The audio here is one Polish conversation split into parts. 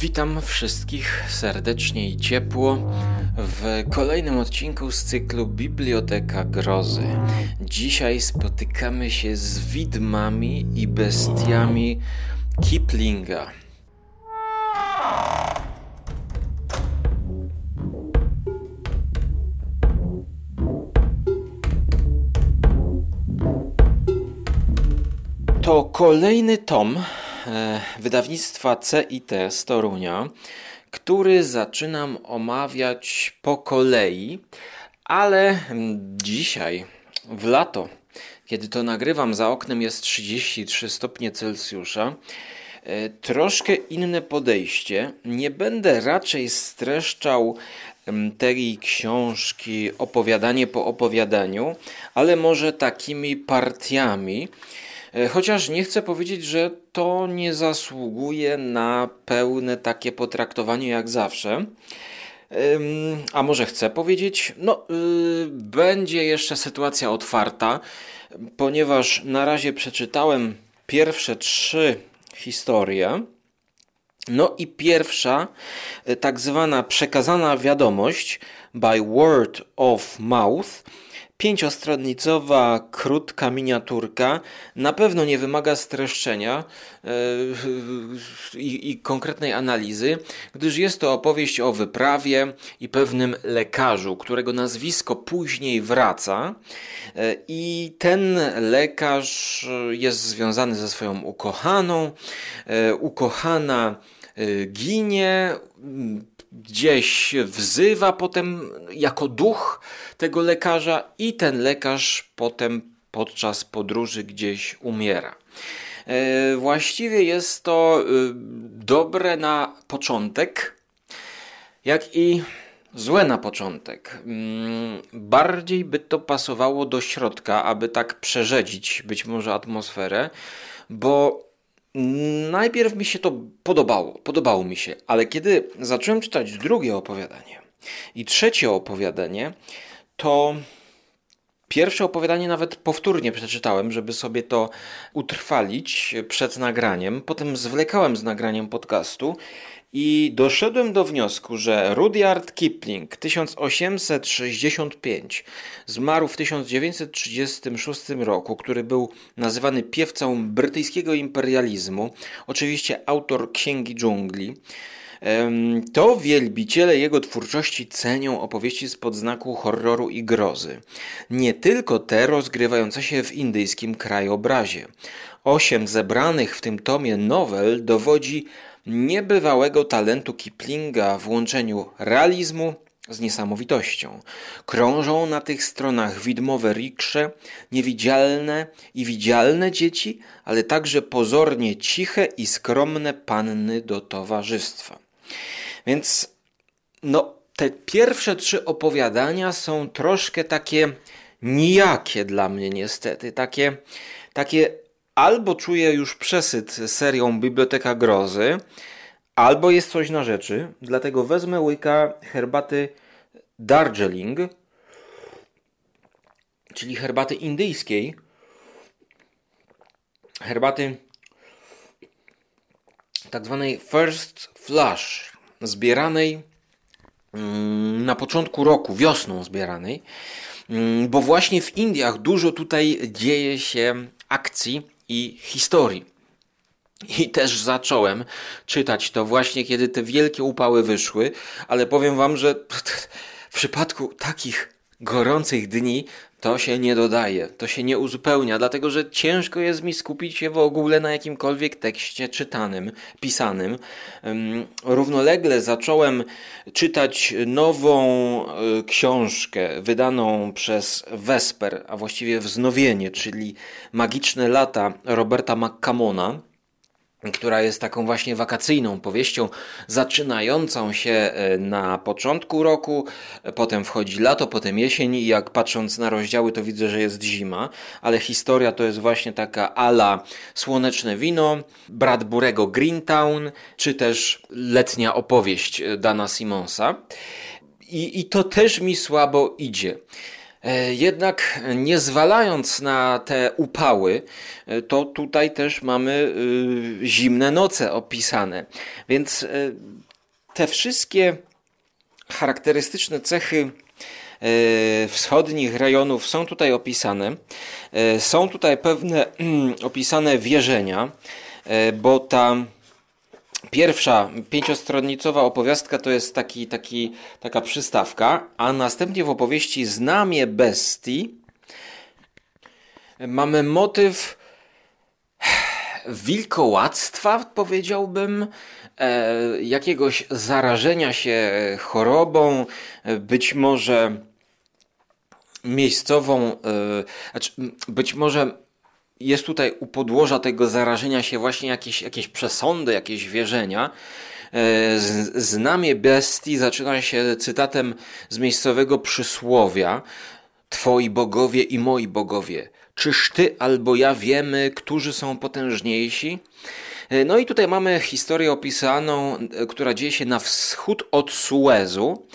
Witam wszystkich serdecznie i ciepło w kolejnym odcinku z cyklu Biblioteka Grozy. Dzisiaj spotykamy się z widmami i bestiami Kiplinga. To kolejny tom wydawnictwa CIT z Torunia, który zaczynam omawiać po kolei, ale dzisiaj, w lato, kiedy to nagrywam, za oknem jest 33 stopnie Celsjusza. E, troszkę inne podejście. Nie będę raczej streszczał tej książki opowiadanie po opowiadaniu, ale może takimi partiami. E, chociaż nie chcę powiedzieć, że to nie zasługuje na pełne takie potraktowanie jak zawsze. A może chcę powiedzieć? No, yy, będzie jeszcze sytuacja otwarta, ponieważ na razie przeczytałem pierwsze trzy historie. No i pierwsza, e, tak zwana przekazana wiadomość by word of mouth, Pięciostronnicowa, krótka miniaturka na pewno nie wymaga streszczenia yy, i, i konkretnej analizy, gdyż jest to opowieść o wyprawie i pewnym lekarzu, którego nazwisko później wraca. Yy, I ten lekarz jest związany ze swoją ukochaną. Yy, ukochana ginie gdzieś wzywa potem jako duch tego lekarza i ten lekarz potem podczas podróży gdzieś umiera. E, właściwie jest to e, dobre na początek, jak i złe na początek. Mm, bardziej by to pasowało do środka, aby tak przerzedzić być może atmosferę, bo Najpierw mi się to podobało, podobało mi się, ale kiedy zacząłem czytać drugie opowiadanie i trzecie opowiadanie, to pierwsze opowiadanie nawet powtórnie przeczytałem, żeby sobie to utrwalić przed nagraniem. Potem zwlekałem z nagraniem podcastu i doszedłem do wniosku, że Rudyard Kipling 1865 zmarł w 1936 roku, który był nazywany piewcą brytyjskiego imperializmu, oczywiście autor Księgi Dżungli. To wielbiciele jego twórczości cenią opowieści z podznaku horroru i grozy. Nie tylko te rozgrywające się w indyjskim krajobrazie. Osiem zebranych w tym tomie nowel dowodzi niebywałego talentu Kiplinga w łączeniu realizmu z niesamowitością. Krążą na tych stronach widmowe riksze, niewidzialne i widzialne dzieci, ale także pozornie ciche i skromne panny do towarzystwa. Więc no, te pierwsze trzy opowiadania są troszkę takie nijakie dla mnie niestety, takie, takie albo czuję już przesyt serią Biblioteka Grozy, albo jest coś na rzeczy, dlatego wezmę łyka herbaty Darjeeling, czyli herbaty indyjskiej, herbaty tak zwanej first flush, zbieranej mm, na początku roku, wiosną zbieranej, mm, bo właśnie w Indiach dużo tutaj dzieje się akcji i historii. I też zacząłem czytać to właśnie, kiedy te wielkie upały wyszły, ale powiem Wam, że w przypadku takich gorących dni to się nie dodaje, to się nie uzupełnia, dlatego że ciężko jest mi skupić się w ogóle na jakimkolwiek tekście czytanym, pisanym. Równolegle zacząłem czytać nową e, książkę wydaną przez Vesper, a właściwie wznowienie, czyli Magiczne lata Roberta McCamona która jest taką właśnie wakacyjną powieścią, zaczynającą się e, na początku roku, potem wchodzi lato, potem jesień i jak patrząc na rozdziały to widzę, że jest zima, ale historia to jest właśnie taka ala Słoneczne Wino, Bradburego Greentown, czy też letnia opowieść e, Dana Simonsa. I, I to też mi słabo idzie. E, jednak nie zwalając na te upały, e, to tutaj też mamy e, zimne noce opisane. Więc te wszystkie charakterystyczne cechy wschodnich rejonów są tutaj opisane. Są tutaj pewne opisane wierzenia, bo ta Pierwsza pięciostronnicowa opowiastka to jest taki, taki, taka przystawka, a następnie w opowieści Znamie Bestii mamy motyw wilkołactwa, powiedziałbym, e, jakiegoś zarażenia się chorobą, być może miejscową, e, znaczy być może jest tutaj u podłoża tego zarażenia się właśnie jakieś, jakieś przesądy, jakieś wierzenia. E, znamie bestii zaczyna się cytatem z miejscowego przysłowia: Twoi bogowie i moi bogowie, czyż ty albo ja wiemy, którzy są potężniejsi? E, no i tutaj mamy historię opisaną, e, która dzieje się na wschód od Suezu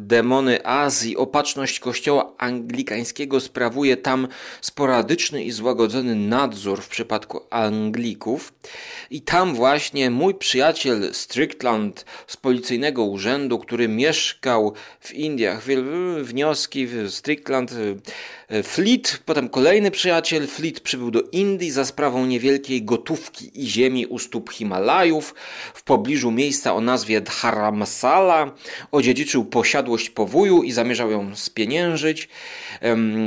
demony Azji, opatrzność kościoła anglikańskiego sprawuje tam sporadyczny i złagodzony nadzór w przypadku Anglików. I tam właśnie mój przyjaciel Strickland z policyjnego urzędu, który mieszkał w Indiach, wnioski Strickland, Fleet, potem kolejny przyjaciel, Fleet przybył do Indii za sprawą niewielkiej gotówki i ziemi u stóp Himalajów w pobliżu miejsca o nazwie Dharamsala, odziedziczył posiadłość powóju i zamierzał ją spieniężyć.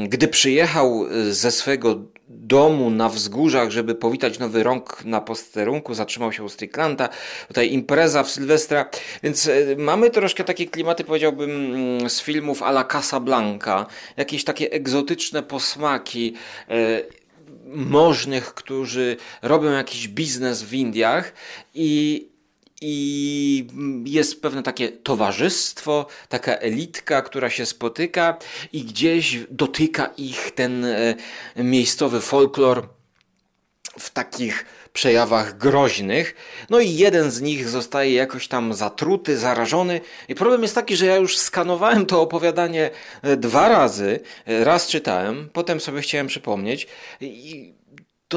Gdy przyjechał ze swego domu na wzgórzach, żeby powitać nowy rąk na posterunku, zatrzymał się u Stricklanda, tutaj impreza w Sylwestra, więc e, mamy troszkę takie klimaty, powiedziałbym, mm, z filmów a la Casablanca, jakieś takie egzotyczne posmaki, e, możnych, którzy robią jakiś biznes w Indiach i i jest pewne takie towarzystwo, taka elitka, która się spotyka i gdzieś dotyka ich ten e, miejscowy folklor w takich przejawach groźnych. No i jeden z nich zostaje jakoś tam zatruty, zarażony. I problem jest taki, że ja już skanowałem to opowiadanie e, dwa razy. E, raz czytałem, potem sobie chciałem przypomnieć i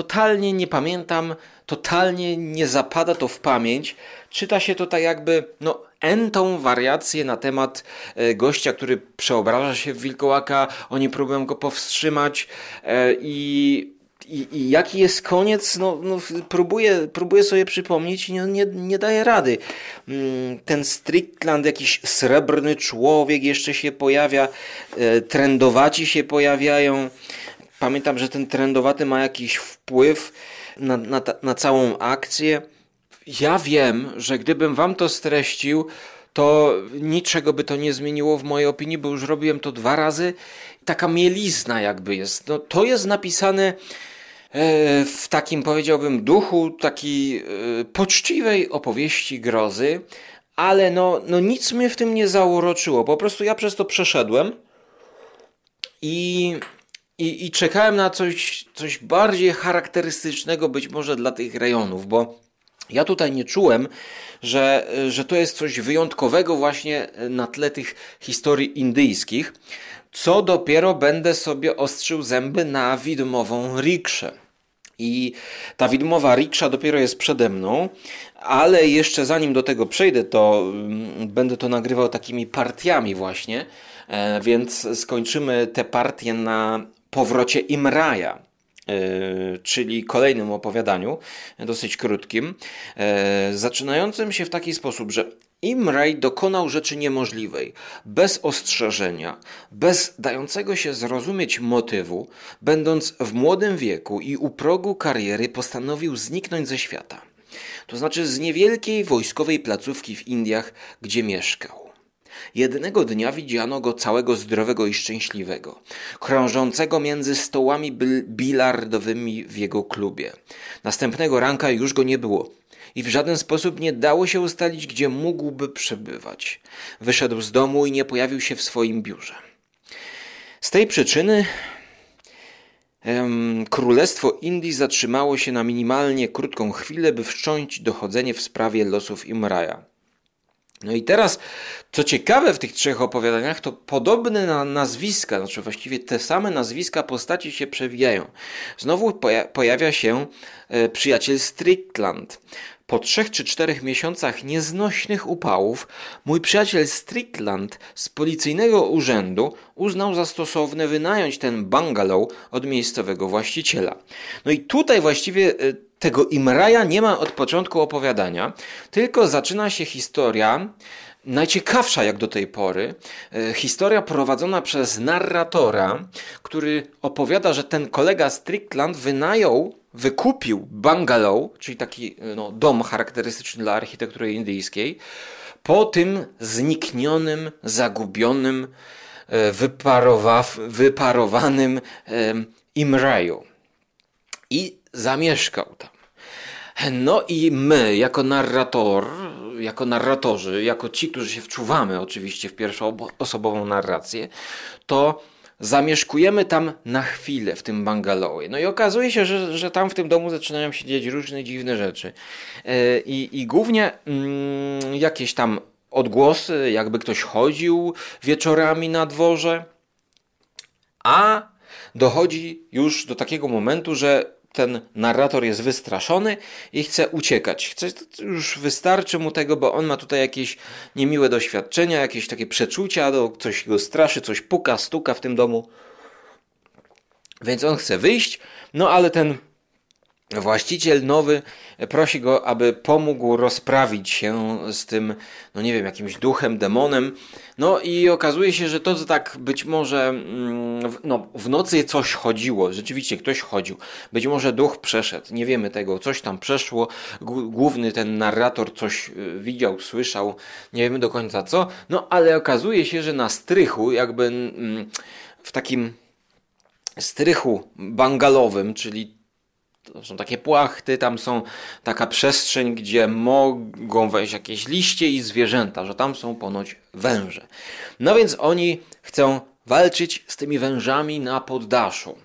totalnie nie pamiętam, totalnie nie zapada to w pamięć. Czyta się to tak jakby, no, entą wariację na temat e, gościa, który przeobraża się w wilkołaka, oni próbują go powstrzymać e, i i, I, jaki jest koniec? No, no, próbuję, próbuję sobie przypomnieć i nie, nie, nie daję rady. Mm, ten Strickland, jakiś srebrny człowiek jeszcze się pojawia, e, trendowaci się pojawiają. Pamiętam, że ten trendowaty ma jakiś wpływ na, na, na całą akcję. Ja wiem, że gdybym wam to streścił, to niczego by to nie zmieniło w mojej opinii, bo już robiłem to dwa razy. Taka mielizna jakby jest. No, to jest napisane e, w takim powiedziałbym duchu takiej e, poczciwej opowieści grozy, ale no, no nic mnie w tym nie zauroczyło. Po prostu ja przez to przeszedłem i i, i czekałem na coś, coś bardziej charakterystycznego być może dla tych rejonów, bo ja tutaj nie czułem, że, że to jest coś wyjątkowego właśnie na tle tych historii indyjskich, co dopiero będę sobie ostrzył zęby na widmową rikszę. I ta widmowa riksza dopiero jest przede mną, ale jeszcze zanim do tego przejdę, to mm, będę to nagrywał takimi partiami właśnie, e, więc skończymy te partie na powrocie Imraja, e, czyli kolejnym opowiadaniu, dosyć krótkim, e, zaczynającym się w taki sposób, że Imraj dokonał rzeczy niemożliwej, bez ostrzeżenia, bez dającego się zrozumieć motywu, będąc w młodym wieku i u progu kariery postanowił zniknąć ze świata. To znaczy z niewielkiej wojskowej placówki w Indiach, gdzie mieszkał. Jednego dnia widziano go całego zdrowego i szczęśliwego, krążącego między stołami bilardowymi w jego klubie. Następnego ranka już go nie było i w żaden sposób nie dało się ustalić, gdzie mógłby przebywać. Wyszedł z domu i nie pojawił się w swoim biurze. Z tej przyczyny em, Królestwo Indii zatrzymało się na minimalnie krótką chwilę, by wszcząć dochodzenie w sprawie losów Imraja. No i teraz, co ciekawe w tych trzech opowiadaniach, to podobne na nazwiska, znaczy właściwie te same nazwiska postaci się przewijają. Znowu poja pojawia się e, przyjaciel Strickland. Po trzech czy czterech miesiącach nieznośnych upałów, mój przyjaciel Strickland z policyjnego urzędu uznał za stosowne wynająć ten bungalow od miejscowego właściciela. No i tutaj właściwie e, tego Imraja nie ma od początku opowiadania, tylko zaczyna się historia, najciekawsza jak do tej pory, e, historia prowadzona przez narratora, który opowiada, że ten kolega Strickland wynajął, wykupił bungalow, czyli taki e, no, dom charakterystyczny dla architektury indyjskiej, po tym zniknionym, zagubionym, e, wyparowanym Imraju. I zamieszkał tam. No i my, jako narrator, jako narratorzy, jako ci, którzy się wczuwamy oczywiście w pierwszoosobową narrację, to zamieszkujemy tam na chwilę w tym bungalowie. No i okazuje się, że, że tam w tym domu zaczynają się dziać różne dziwne rzeczy. E, I, i głównie mm, jakieś tam odgłosy, jakby ktoś chodził wieczorami na dworze, a dochodzi już do takiego momentu, że ten narrator jest wystraszony i chce uciekać. Chce, już wystarczy mu tego, bo on ma tutaj jakieś niemiłe doświadczenia, jakieś takie przeczucia, coś go straszy, coś puka, stuka w tym domu. Więc on chce wyjść, no ale ten właściciel nowy prosi go, aby pomógł rozprawić się z tym, no nie wiem, jakimś duchem, demonem. No i okazuje się, że to tak być może mm, no, w nocy coś chodziło, rzeczywiście ktoś chodził. Być może duch przeszedł, nie wiemy tego, coś tam przeszło. Główny ten narrator coś y, widział, słyszał, nie wiemy do końca co. No ale okazuje się, że na strychu, jakby mm, w takim strychu bangalowym, czyli są takie płachty, tam są taka przestrzeń, gdzie mogą wejść jakieś liście i zwierzęta, że tam są ponoć węże. No więc oni chcą walczyć z tymi wężami na poddaszu.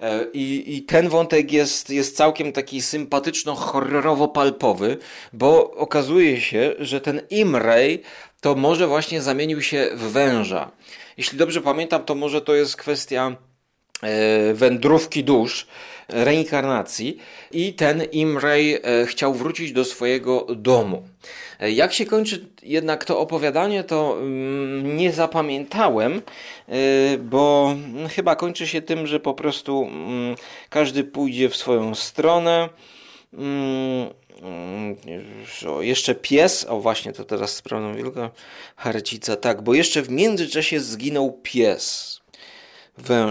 E, I, I, ten wątek jest, jest całkiem taki sympatyczno-horrorowo-palpowy, bo okazuje się, że ten Imrej to może właśnie zamienił się w węża. Jeśli dobrze pamiętam, to może to jest kwestia wędrówki dusz, reinkarnacji i ten Imrej e, chciał wrócić do swojego domu. E, jak się kończy jednak to opowiadanie, to mm, nie zapamiętałem, e, bo chyba kończy się tym, że po prostu mm, każdy pójdzie w swoją stronę. Mm, o, jeszcze pies, o właśnie to teraz sprawdzam wielka harcica, tak, bo jeszcze w międzyczasie zginął pies.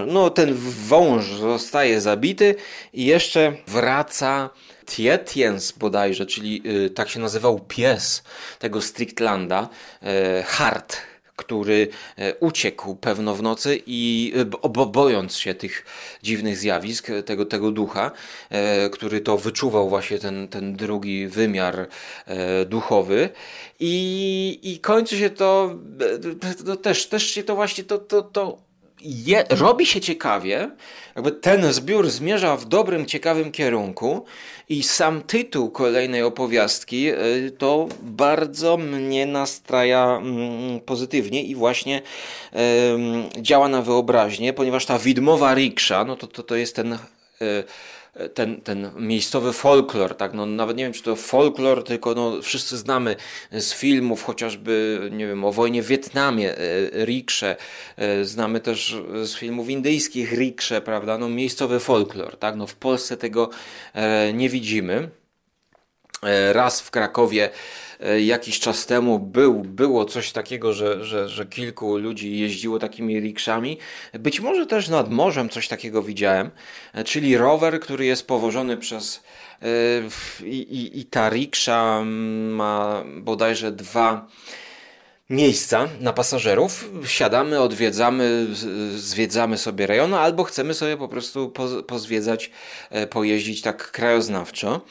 No, ten wąż zostaje zabity i jeszcze wraca Tietjens bodajże, czyli y, tak się nazywał pies tego Strictlanda, y, Hart, który y, uciekł pewno w nocy i bojąc się tych dziwnych zjawisk, tego, tego ducha, który to wyczuwał właśnie ten, ten drugi wymiar duchowy. I, i kończy się to, to też, też się to właśnie to, to, to je, robi się ciekawie, jakby ten zbiór zmierza w dobrym, ciekawym kierunku i sam tytuł kolejnej opowiastki y, to bardzo mnie nastraja mm, pozytywnie i właśnie działa na wyobraźnię, ponieważ ta widmowa riksza, no to, to, to jest ten y, ten, ten miejscowy folklor, tak, no nawet nie wiem, czy to folklor, tylko no wszyscy znamy z filmów, chociażby, nie wiem, o wojnie w Wietnamie, e, riksze, e, znamy też z filmów indyjskich riksze, prawda, no miejscowy folklor, tak, no w Polsce tego e, nie widzimy. Raz w Krakowie E, jakiś czas temu był, było coś takiego, że, że, że kilku ludzi jeździło takimi rikszami. Być może też nad morzem coś takiego widziałem, e, czyli rower, który jest powożony przez e, i, i, i ta riksza ma bodajże dwa miejsca na pasażerów. Siadamy, odwiedzamy, zwiedzamy sobie rejony, albo chcemy sobie po prostu pozwiedzać, pojeździć tak krajoznawczo.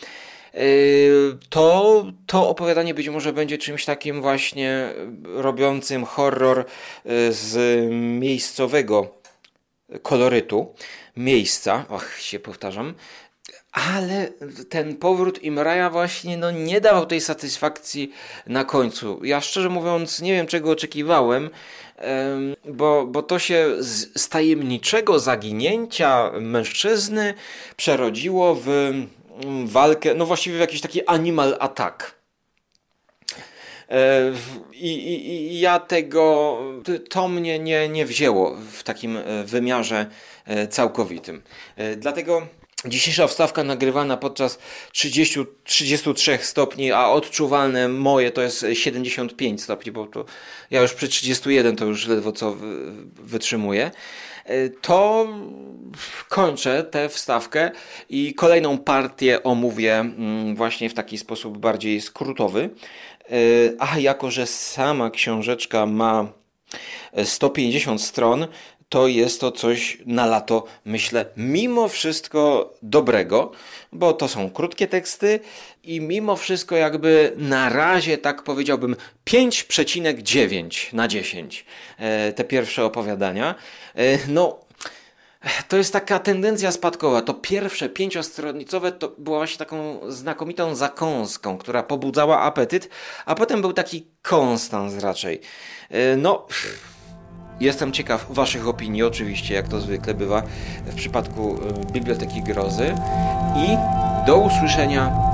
Yy, to, to opowiadanie być może będzie czymś takim właśnie robiącym horror yy, z miejscowego kolorytu, miejsca, och się powtarzam, ale ten powrót Imraja właśnie no, nie dawał tej satysfakcji na końcu. Ja szczerze mówiąc nie wiem czego oczekiwałem, bo, bo to się z, z tajemniczego zaginięcia mężczyzny przerodziło w walkę, no właściwie w jakiś taki animal attack. E, I, i, I, ja tego, to mnie nie, nie wzięło w takim e, wymiarze e, całkowitym. Dlatego Dzisiejsza wstawka nagrywana podczas 30, 33 stopni, a odczuwalne moje to jest 75 stopni, bo to ja już przy 31 to już ledwo co wytrzymuję. To kończę tę wstawkę i kolejną partię omówię mm, właśnie w taki sposób bardziej skrótowy. A jako, że sama książeczka ma 150 stron, to jest to coś na lato, myślę, mimo wszystko dobrego, bo to są krótkie teksty i mimo wszystko jakby na razie tak powiedziałbym 5,9 na 10 e, te pierwsze opowiadania. E, no to jest taka tendencja spadkowa. To pierwsze pięciostronicowe to była właśnie taką znakomitą zakąską, która pobudzała apetyt, a potem był taki konstans raczej. E, no, Jestem ciekaw Waszych opinii, oczywiście, jak to zwykle bywa w przypadku e, Biblioteki Grozy. I do usłyszenia